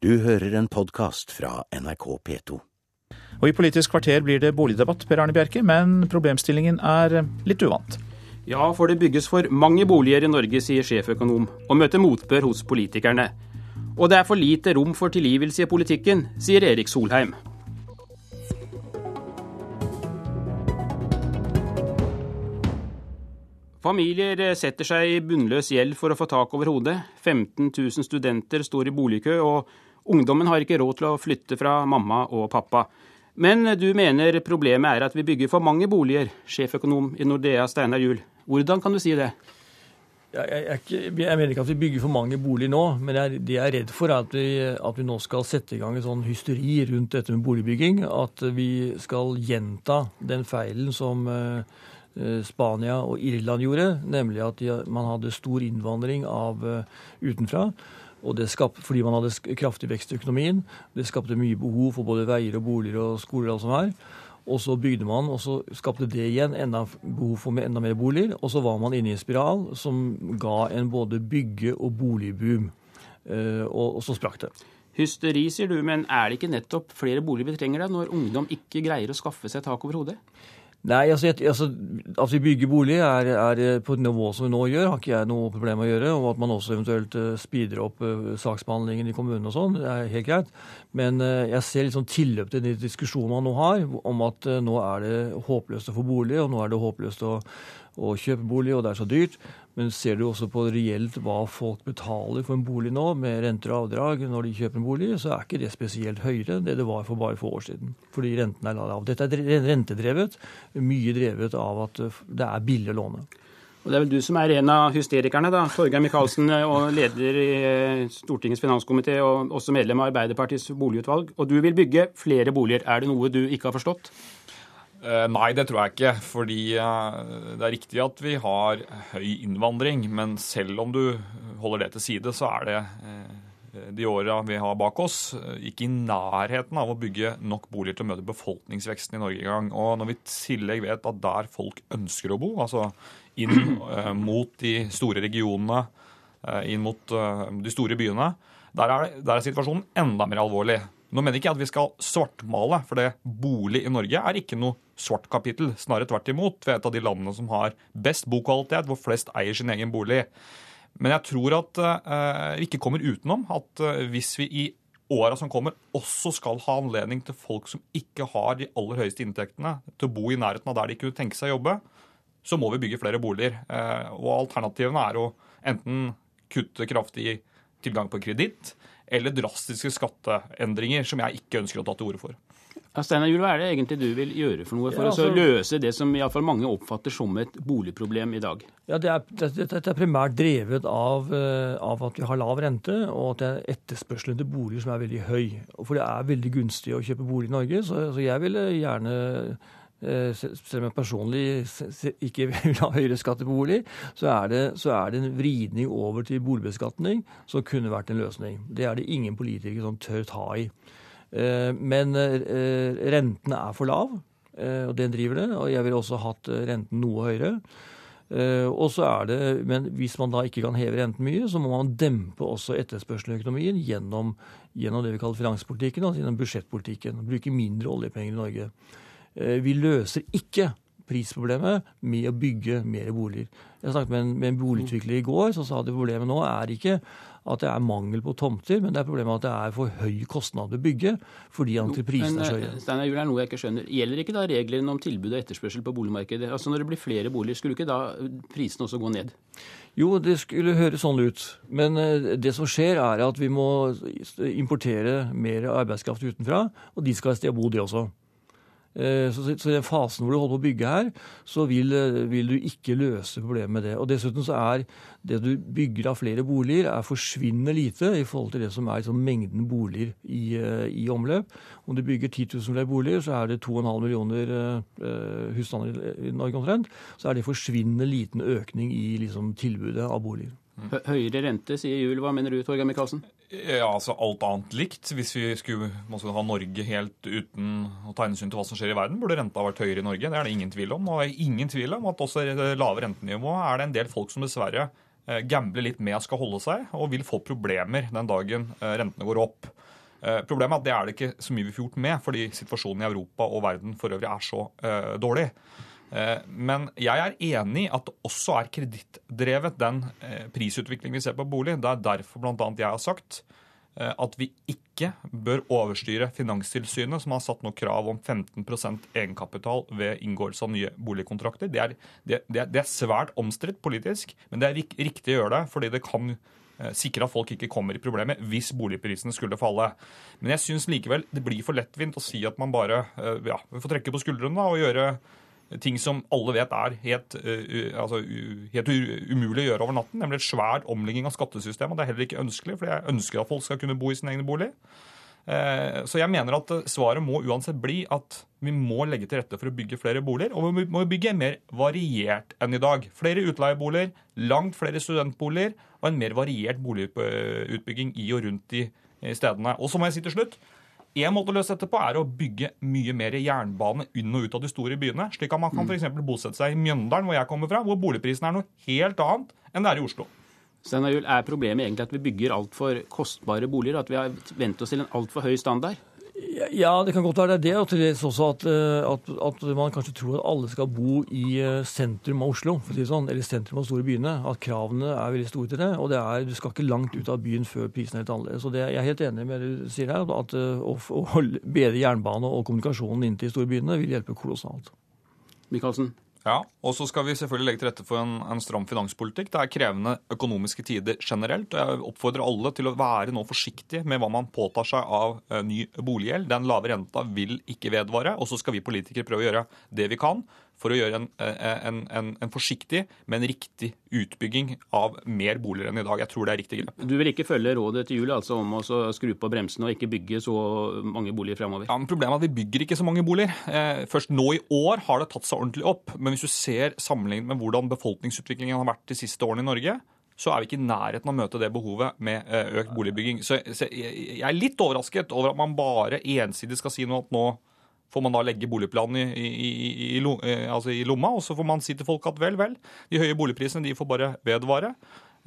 Du hører en podkast fra NRK P2. Og I Politisk kvarter blir det boligdebatt, Per Arne Bjerke, men problemstillingen er litt uvant. Ja, for det bygges for mange boliger i Norge, sier sjeføkonom, og møter motbør hos politikerne. Og det er for lite rom for tilgivelse i politikken, sier Erik Solheim. Familier setter seg i bunnløs gjeld for å få tak over hodet. 15 000 studenter står i boligkø, og ungdommen har ikke råd til å flytte fra mamma og pappa. Men du mener problemet er at vi bygger for mange boliger, sjeføkonom i Nordea Steinar Juel. Hvordan kan du si det? Jeg, jeg, jeg, jeg, mener ikke at vi bygger for mange boliger nå, men det jeg er redd for, er at vi, at vi, nå skal sette i gang en sånn hysteri rundt dette med boligbygging. At vi skal gjenta den feilen som Eh, Spania og Irland gjorde, nemlig at man hadde stor innvandring av uh, utenfra. Og det skapte, fordi man hadde kraftig vekst i økonomien. Det skapte mye behov for både veier og boliger og skoler. og alt som er. Og så bygde man, og så skapte det igjen enda behov for enda mer boliger. Og så var man inne i en spiral som ga en både bygge- og boligboom. Uh, og, og så sprakk det. Hysteri, sier du, men er det ikke nettopp flere boliger vi trenger da, når ungdom ikke greier å skaffe seg tak over hodet? Nei, altså, altså, At vi bygger bolig er, er, på et nivå som vi nå gjør, har ikke jeg noe problem med å gjøre. Og at man også eventuelt uh, speeder opp uh, saksbehandlingen i kommunen og sånn, det er helt greit. Men uh, jeg ser litt sånn tilløp til den diskusjonen man nå har, om at nå er det håpløst å få bolig, og nå er det håpløst å, å kjøpe bolig, og det er så dyrt. Men ser du også på reelt hva folk betaler for en bolig nå, med renter og avdrag når de kjøper en bolig, så er ikke det spesielt høyere enn det det var for bare få år siden. Fordi renten er lav. Dette er rentedrevet, mye drevet av at det er billig å låne. Og Det er vel du som er en av hysterikerne, da. Torgeir Micaelsen, leder i eh, Stortingets finanskomité og også medlem av Arbeiderpartiets boligutvalg. Og du vil bygge flere boliger. Er det noe du ikke har forstått? Eh, nei, det tror jeg ikke. Fordi eh, det er riktig at vi har høy innvandring. Men selv om du holder det til side, så er det eh, de åra vi har bak oss, ikke i nærheten av å bygge nok boliger til å møte befolkningsveksten i Norge engang. Og når vi i tillegg vet at der folk ønsker å bo, altså inn mot de store regionene, inn mot de store byene, der er, der er situasjonen enda mer alvorlig. Nå mener ikke jeg at vi skal svartmale, for det bolig i Norge er ikke noe svart kapittel. Snarere tvert imot. Vi er et av de landene som har best bokvalitet, hvor flest eier sin egen bolig. Men jeg tror at uh, vi ikke kommer utenom at uh, hvis vi i åra som kommer, også skal ha anledning til folk som ikke har de aller høyeste inntektene, til å bo i nærheten av der de kunne tenke seg å jobbe, så må vi bygge flere boliger. Uh, og alternativene er å enten kutte kraftig tilgang på kreditt, eller drastiske skatteendringer som jeg ikke ønsker å ta til orde for. Ja, Steinar Juel, Hva er det egentlig du vil gjøre for noe for ja, altså, å løse det som i fall mange oppfatter som et boligproblem i dag? Ja, Dette det, det er primært drevet av, eh, av, at vi har lav rente, og at det er etterspørselen til boliger som er veldig høy. For det er veldig gunstig å kjøpe bolig i Norge, så, så jeg ville gjerne selv om jeg personlig ikke vil ha høyere skatt på bolig, så er, det, så er, det, en vridning over til boligbeskatning som kunne vært en løsning. Det er det ingen politikere som tør ta i. Eh, men rentene renten er for lav, og den driver det. Og jeg ville også hatt renten noe høyere. Og så er det, Men hvis man da ikke kan heve renten mye, så må man dempe også etterspørselen i økonomien gjennom, gjennom det vi kaller finanspolitikken, altså gjennom budsjettpolitikken. Bruke mindre oljepenger i Norge. Eh, vi løser ikke prisproblemet med å bygge mer boliger. Jeg snakket med en, med en boligutvikler i går som sa at problemet nå er ikke at det er mangel på tomter, men det er problemet at det er for høy kostnad å bygge fordi entreprisene er så høye. Steinar Juel, er noe jeg ikke skjønner. Gjelder ikke da reglene om tilbud og etterspørsel på boligmarkedet? Altså Når det blir flere boliger, skulle ikke da prisene også gå ned? Jo, det skulle høres sånn ut. Men eh, det som skjer, er at vi må importere mer arbeidskraft utenfra, og de skal ha sted å bo, de også. Eh, så, i den fasen hvor du holder på å bygge her, så vil, eh, vil, du ikke løse problemet med det. Og Dessuten så er det du bygger av flere boliger, er forsvinnende lite i forhold til det som er liksom, mengden boliger i, eh, i, omløp. Om du bygger 10 000 flere boliger, så er det 2,5 millioner husstander i Norge omtrent. Så er det forsvinnende liten økning i liksom, tilbudet av boliger. Høyere rente, sier Juel. Hva mener du, Torgeir Micaelsen? Ja, altså Alt annet likt. Hvis vi skulle, skulle, ha Norge helt uten å ta hensyn til hva som skjer i verden, burde renta vært høyere i Norge. Det er det ingen tvil om. Og det ingen tvil om at også lave rentenivå er det en del folk som dessverre eh, gambler litt med skal holde seg, og vil få problemer den dagen eh, rentene går opp. Eh, problemet er at det er det ikke så mye vi får gjort med, fordi situasjonen i Europa og verden for øvrig er så dårlig. Uh, men jeg er enig i at det også er kredittdrevet, den uh, prisutviklingen vi ser på bolig. Det er derfor bl.a. jeg har sagt at vi ikke bør overstyre Finanstilsynet, som har satt noe krav om 15% egenkapital ved inngåelse av nye boligkontrakter. Det er, det, det er svært omstridt politisk, men det er riktig å gjøre det, fordi det kan Eh, sikre at folk ikke kommer i problemer hvis boligprisene skulle falle. Men jeg syns likevel det blir for lettvint å si at man bare eh, ja, får trekke på skuldrene og gjøre ting som alle vet er helt, uh, altså, helt umulig å gjøre over natten, nemlig et svært omlegging av skattesystemet. Det er heller ikke ønskelig, for jeg ønsker at folk skal kunne bo i sin egen bolig. Uh, så jeg mener at svaret må uansett bli at vi må legge til rette for å bygge flere boliger. Og vi må bygge mer variert enn i dag. Flere utleieboliger, langt flere studentboliger og en mer variert boligutbygging i og rundt de stedene. Og så må jeg si til slutt en måte å løse dette på er å bygge mye mer jernbane inn og ut av de store byene. Slik at man kan f.eks. bosette seg i Mjøndalen, hvor jeg kommer fra, hvor boligprisen er noe helt annet enn det er i Oslo. Steinar Juel, Er problemet egentlig at vi bygger altfor kostbare boliger? At vi har vent oss til en altfor høy standard? Ja, det kan godt være det. Og til dels også at, eh, at, at, man kanskje tror at alle skal bo i eh, sentrum av Oslo, for å si det sånn, eller sentrum av store byene. At kravene er veldig store til det. Og det er, du skal ikke langt ut av byen før prisen er helt annerledes. Så det, jeg er helt enig med det du sier her, at eh, å, å bedre jernbane og kommunikasjonen inn til de store byene vil hjelpe kolossalt. Michaelsen? Ja, og så skal vi selvfølgelig legge til rette for en, en, stram finanspolitikk. Det er krevende økonomiske tider generelt. og Jeg oppfordrer alle til å være nå forsiktige med hva man påtar seg av uh, ny boliggjeld. Den lave renta vil ikke vedvare. Og så skal vi politikere prøve å gjøre det vi kan for å gjøre en, eh, en, en, en, forsiktig, men riktig utbygging av mer boliger enn i dag. Jeg tror det er riktig grep. Du vil ikke følge rådet til jul altså om å skru på bremsene og ikke bygge så mange boliger fremover? Ja, men Problemet er at vi bygger ikke så mange boliger. Eh, først nå i år har det tatt seg ordentlig opp. Men hvis du ser sammenlignet med hvordan befolkningsutviklingen har vært de siste årene i Norge, så er vi ikke i nærheten av å møte det behovet med eh, økt boligbygging. Så jeg er litt overrasket over at man bare ensidig skal si noe at nå får man da legge boligplanen i, i, i, eh, altså i, lomma, og så får man si til folk at vel, vel, de høye boligprisene de får bare vedvare.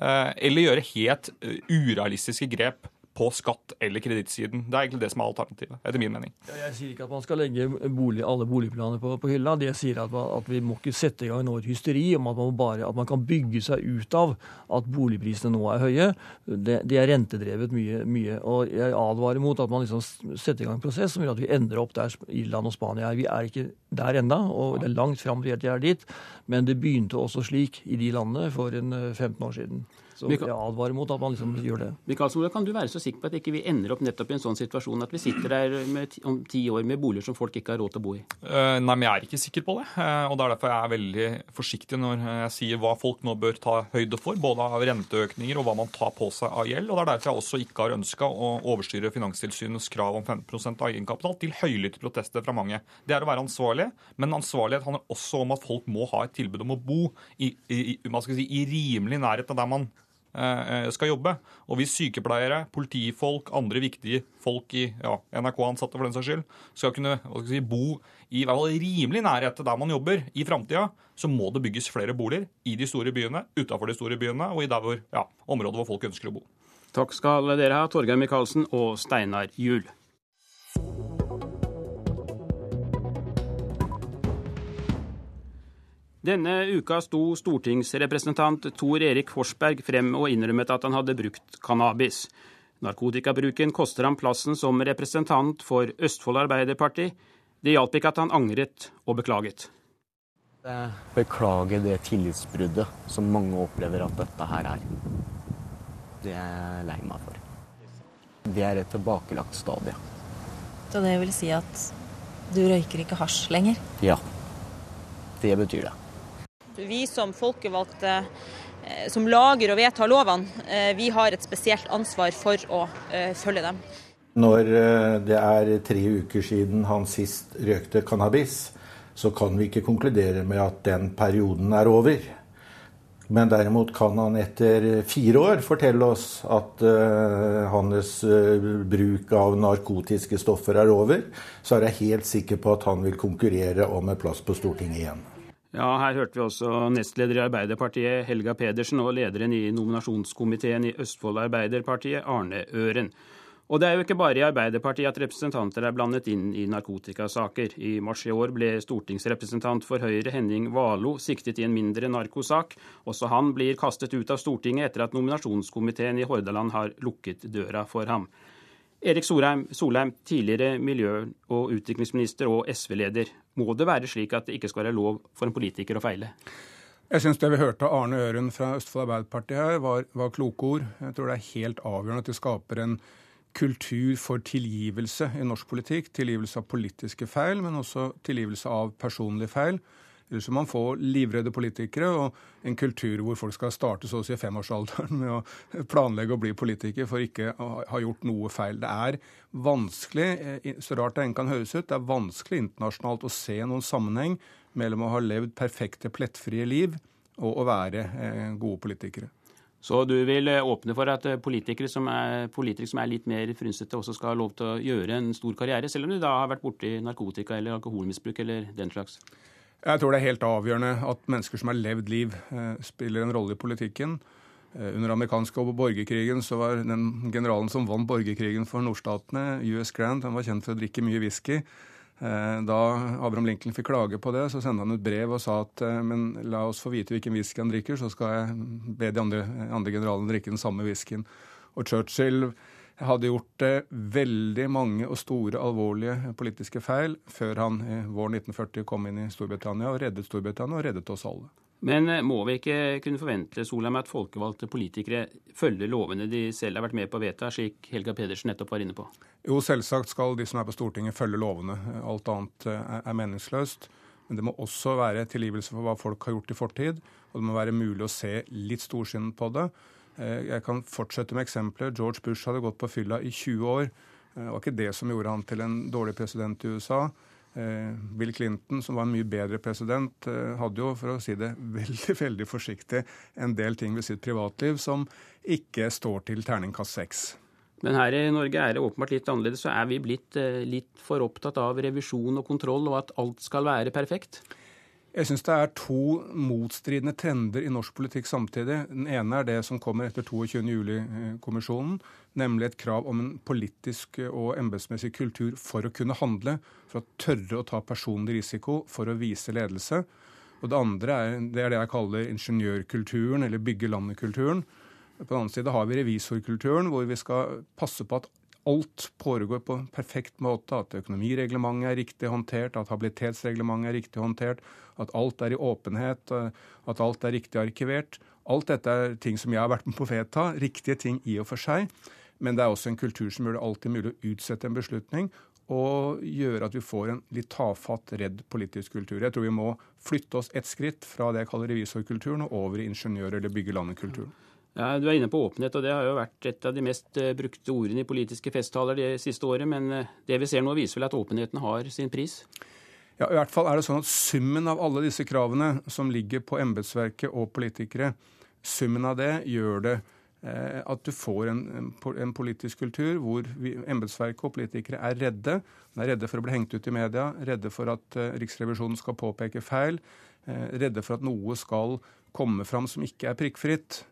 Eh, eller gjøre helt eh, urealistiske grep på skatt- eller kredittsiden. Det er egentlig det som er alternativet, etter min mening. Jeg sier ikke at man skal legge bolig, alle boligplaner på, på, hylla. Det sier at, man, at vi må ikke sette i gang noe hysteri om at man, bare, at man, kan bygge seg ut av at boligprisene nå er høye. Det, det er rentedrevet mye, mye, Og jeg advarer mot at man liksom setter i gang en prosess som gjør at vi ender opp der Irland og Spania er. Vi er ikke der ennå, og det er langt fram til vi er dit. Men det begynte også slik i de landene for en 15 eh, år siden. Så jeg advarer mot at man liksom gjør det. Mikael kan du være så sikker på at ikke vi ender opp nettopp i en sånn situasjon at vi sitter der med, om ti år med boliger som folk ikke har råd til å bo i? Uh, nei, men jeg er ikke sikker på det. Uh, og det er derfor jeg er veldig forsiktig når jeg sier hva folk nå bør ta høyde for, både av renteøkninger og hva man tar på seg av gjeld. Og det er derfor jeg også ikke har ønska å overstyre Finanstilsynets krav om 15 av egenkapital til høylytte protester fra mange. Det er å være ansvarlig, men ansvarlighet handler også om at folk må ha et tilbud om å bo i, i, i, si, i rimelig nærhet av der man Eh, skal jobbe. Og hvis sykepleiere, politifolk, andre viktige folk i ja, NRK-ansatte for den saks skyld, skal kunne skal si, bo i hvert fall rimelig nærhet til der man jobber i framtida, så må det bygges flere boliger i de store byene, utafor de store byene og i der hvor, ja, områder hvor folk ønsker å bo. Takk skal dere ha, Torgeir Micaelsen og Steinar Juel. Denne uka sto stortingsrepresentant Tor Erik Forsberg frem og innrømmet at han hadde brukt cannabis. Narkotikabruken koster ham plassen som representant for Østfold Arbeiderparti. Det hjalp ikke at han angret og beklaget. Jeg beklager det tillitsbruddet som mange opplever at dette her er. Det er jeg lei meg for. Det er et tilbakelagt stadie. Så det vil si at du røyker ikke hasj lenger? Ja. Det betyr det. Vi som folkevalgte eh, som lager og vedtar lovene, eh, vi har et spesielt ansvar for å eh, følge dem. Når det er tre uker siden han sist røkte cannabis, så kan vi ikke konkludere med at den perioden er over. Men derimot kan han etter fire år fortelle oss at uh, hans uh, bruk av narkotiske stoffer er over. Så er jeg helt sikker på at han vil konkurrere om en plass på Stortinget igjen. Ja, Her hørte vi også nestleder i Arbeiderpartiet Helga Pedersen og lederen i nominasjonskomiteen i Østfold Arbeiderpartiet, Arne Øren. Og det er jo ikke bare i Arbeiderpartiet at representanter er blandet inn i narkotikasaker. I mars i år ble stortingsrepresentant for Høyre Henning Valo siktet i en mindre narkosak. Også han blir kastet ut av Stortinget etter at nominasjonskomiteen i Hordaland har lukket døra for ham. Erik Solheim, Solheim tidligere miljø- og utviklingsminister og SV-leder. Må det være slik at det ikke skal være lov for en politiker å feile? Jeg syns det vi hørte av Arne Øren fra Østfold Arbeiderparti her, var, var kloke ord. Jeg tror det er helt avgjørende at vi skaper en kultur for tilgivelse i norsk politikk. Tilgivelse av politiske feil, men også tilgivelse av personlige feil. Ellers vil man få livredde politikere og en kultur hvor folk skal starte så å si femårsalderen med å planlegge å bli politiker for ikke å ha gjort noe feil. Det er vanskelig, eh, så rart det enn kan høres ut, det er vanskelig internasjonalt å se noen sammenheng mellom å ha levd perfekte, plettfrie liv og å være eh, gode politikere. Så du vil eh, åpne for at politikere som, er, politikere som er litt mer frynsete, også skal ha lov til å gjøre en stor karriere, selv om de da har vært borti narkotika eller alkoholmisbruk eller den slags? Jeg tror det er helt avgjørende at mennesker som har levd liv, spiller en rolle i politikken. Under amerikanske borgerkrigen så var den generalen som vant borgerkrigen for nordstatene, US Grant, han var kjent for å drikke mye whisky. Eh, da Abraham Lincoln fikk klage på det, så sendte han ut brev og sa at eh, men la oss få vite hvilken whisky han drikker, så skal jeg be de andre, andre generalene drikke den samme whiskyen. Og Churchill hadde gjort eh, veldig mange og store, alvorlige politiske feil før han i våren 1940 kom inn i Storbritannia og reddet Storbritannia og reddet oss alle. Men eh, må vi ikke kunne forvente Solheim, at folkevalgte politikere følger lovene de selv har vært med på å vedta, slik Helga Pedersen nettopp var inne på? Jo, selvsagt skal de som er på Stortinget følge lovene. Alt annet eh, er meningsløst. Men det må også være tilgivelse for hva folk har gjort i fortid. Og det må være mulig å se litt storsynet på det. Eh, jeg kan fortsette med eksempler. George Bush hadde gått på fylla i 20 år. Det var ikke det som gjorde han til en dårlig president i USA. Eh, Bill Clinton, som var en mye bedre president, eh, hadde jo, for å si det veldig veldig forsiktig, en del ting ved sitt privatliv som ikke står til terningkast seks. Men her i Norge er det åpenbart litt annerledes. Så er vi blitt eh, litt for opptatt av revisjon og kontroll, og at alt skal være perfekt? Jeg syns det er to motstridende trender i norsk politikk samtidig. Den ene er det som kommer etter 22.07-kommisjonen, nemlig et krav om en politisk og embetsmessig kultur for å kunne handle, for å tørre å ta personlig risiko, for å vise ledelse. Og det andre er det, er det jeg kaller ingeniørkulturen, eller bygge landet-kulturen. På den annen side har vi revisorkulturen, hvor vi skal passe på at alt foregår på en perfekt måte, at økonomireglementet er riktig håndtert, at habilitetsreglementet er riktig håndtert, at alt er i åpenhet, at alt er riktig arkivert. Alt dette er ting som jeg har vært med på å vedta, riktige ting i og for seg. Men det er også en kultur som gjør det alltid mulig å utsette en beslutning og gjøre at vi får en litt tafatt, redd politisk kultur. Jeg tror vi må flytte oss ett skritt fra det jeg kaller revisorkulturen og over i ingeniør- eller bygge landet-kulturen. Ja, Du er inne på åpenhet, og det har jo vært et av de mest eh, brukte ordene i politiske festtaler det siste året. Men eh, det vi ser nå, viser vel at åpenheten har sin pris? Ja, i hvert fall er det sånn at Summen av alle disse kravene som ligger på embetsverket og politikere, summen av det gjør det eh, at du får en, en, politisk kultur hvor embetsverket og politikere er redde. De er redde for å bli hengt ut i media, redde for at eh, Riksrevisjonen skal påpeke feil, eh, redde for at noe skal komme fram som ikke er prikkfritt.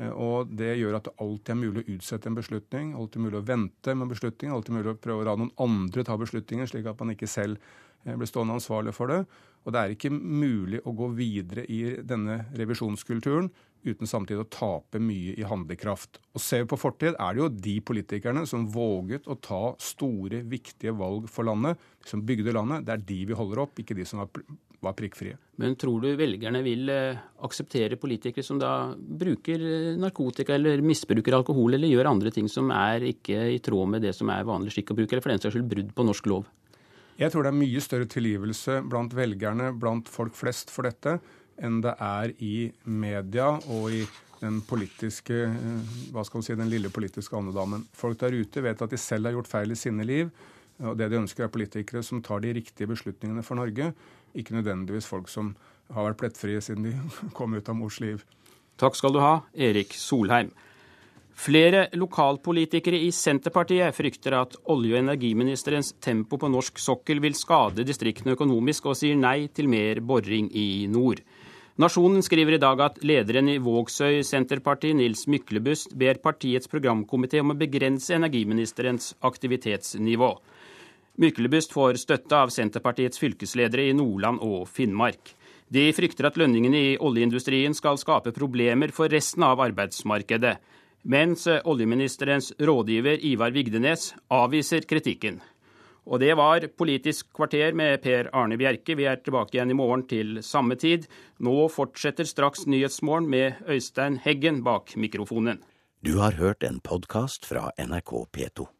Eh, og Det gjør at det alltid er mulig å utsette en beslutning, alltid mulig å vente med beslutningen, alltid mulig å prøve å la noen andre ta beslutningen, slik at man ikke selv eh, blir stående ansvarlig for det. Og det er ikke mulig å gå videre i denne revisjonskulturen uten samtidig å tape mye i handlekraft. Og Ser vi på fortid, er det jo de politikerne som våget å ta store, viktige valg for landet, som bygde landet. Det er de vi holder opp, ikke de som var var prikkfrie. Men tror du velgerne vil eh, akseptere politikere som da bruker eh, narkotika eller misbruker alkohol eller gjør andre ting som er ikke i tråd med det som er vanlig skikk å bruke, eller for den saks skyld brudd på norsk lov? Jeg tror det er mye større tilgivelse blant velgerne, blant folk flest for dette, enn det er i media og i den politiske, eh, hva skal man si, den lille politiske andedammen. Folk der ute vet at de selv har gjort feil i sine liv. Og det de ønsker, er politikere som tar de riktige beslutningene for Norge. Ikke nødvendigvis folk som har vært plettfrie siden de kom ut av mors liv. Takk skal du ha, Erik Solheim. Flere lokalpolitikere i Senterpartiet frykter at olje- og energiministerens tempo på norsk sokkel vil skade distriktene økonomisk, og sier nei til mer boring i nord. Nasjonen skriver i dag at lederen i Vågsøy Senterparti, Nils Myklebust, ber partiets programkomité om å begrense energiministerens aktivitetsnivå. Myklebust får støtte av Senterpartiets fylkesledere i Nordland og Finnmark. De frykter at lønningene i oljeindustrien skal skape problemer for resten av arbeidsmarkedet, mens oljeministerens rådgiver Ivar Vigdenes avviser kritikken. Og det var Politisk kvarter med Per Arne Bjerke. Vi er tilbake igjen i morgen til samme tid. Nå fortsetter straks Nyhetsmorgen med Øystein Heggen bak mikrofonen. Du har hørt en podkast fra NRK P2.